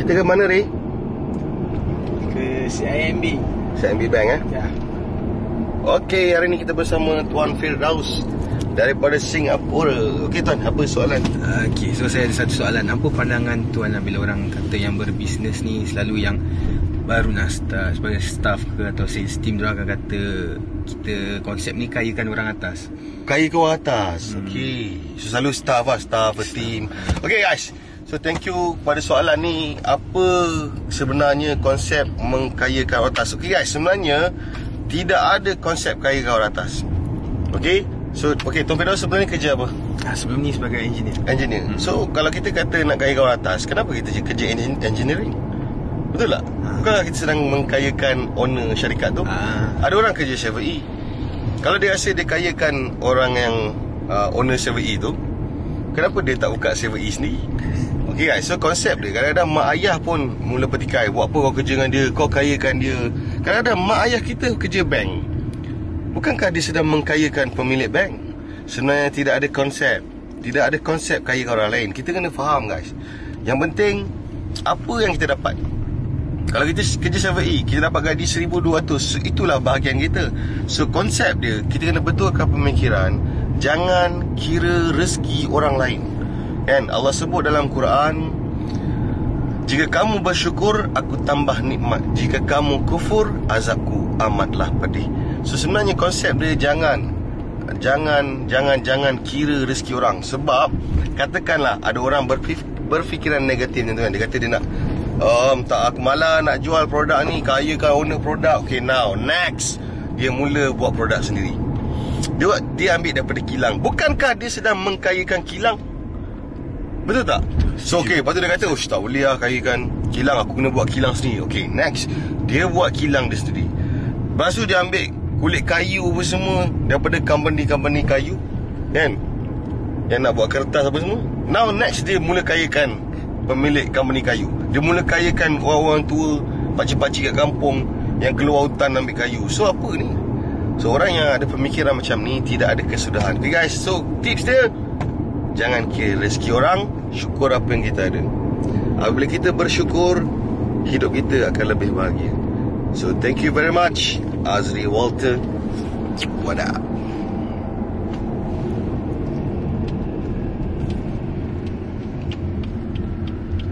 Kita ke mana Ray? Ke CIMB. CIMB Bank eh. Ya. Okey, hari ni kita bersama Tuan Firdaus daripada Singapura. Okey tuan, apa soalan? Okey, so saya ada satu soalan. Apa pandangan tuan lah bila orang kata yang berbisnes ni selalu yang baru nak start sebagai staff ke atau sales team dia akan kata kita konsep ni kayakan orang atas. Kaya ke orang atas. Hmm. Okey. So selalu staff lah, staff, a team. Okey guys. So thank you pada soalan ni Apa sebenarnya konsep mengkayakan orang atas Okey guys sebenarnya Tidak ada konsep kayakan orang atas Okey So okey Tuan Firdaus sebenarnya kerja apa? Ah, sebelum ni sebagai engineer. Engineer hmm. So kalau kita kata nak kayakan orang atas Kenapa kita kerja engin- engineering? Betul tak? Ha. Bukankah kita sedang mengkayakan owner syarikat tu? Ah. Ada orang kerja 7E Kalau dia rasa dia kayakan orang yang uh, owner 7E tu Kenapa dia tak buka 7E sendiri? Okay guys, so konsep dia Kadang-kadang mak ayah pun mula petikai Buat apa kau kerja dengan dia, kau kayakan dia. Kadang-kadang mak ayah kita kerja bank. Bukankah dia sedang mengkayakan pemilik bank? Sebenarnya tidak ada konsep Tidak ada konsep kayakan orang lain. Kita kena faham guys. Yang penting Apa yang kita dapat? Kalau kita kerja 7E Kita dapat gaji 1200 so, Itulah bahagian kita. So konsep dia Kita kena betulkan pemikiran Jangan kira rezeki orang lain Kan Allah sebut dalam Quran Jika kamu bersyukur Aku tambah nikmat. Jika kamu kufur Azabku amatlah pedih. So sebenarnya konsep dia jangan Jangan Jangan Jangan kira rezeki orang. Sebab Katakanlah Ada orang berfik, berfikiran negatif macam tu kan Dia kata dia nak Um, tak aku malah nak jual produk ni. Kaya kan owner produk. Okay now Next. Dia mula buat produk sendiri. Dia dia ambil daripada kilang. Bukankah dia sedang mengkayakan kilang Betul tak? So okay Lepas tu dia kata Oh tak boleh lah kayakan kilang Aku kena buat kilang sendiri. Okay next. Dia buat kilang dia sendiri. Lepas tu dia ambil Kulit kayu apa semua Daripada company-company kayu Kan? Yang nak buat kertas apa semua. Now next dia mula kayakan Pemilik company kayu. Dia mula kayakan orang-orang tua Pakcik-pakcik kat kampung Yang keluar hutan ambil kayu. So apa ni? So orang yang ada pemikiran macam ni Tidak ada kesudahan. Okay guys. So tips dia Jangan kira rezeki orang Syukur apa yang kita ada. Apabila kita bersyukur Hidup kita akan lebih bahagia. So thank you very much Azri Walter. What up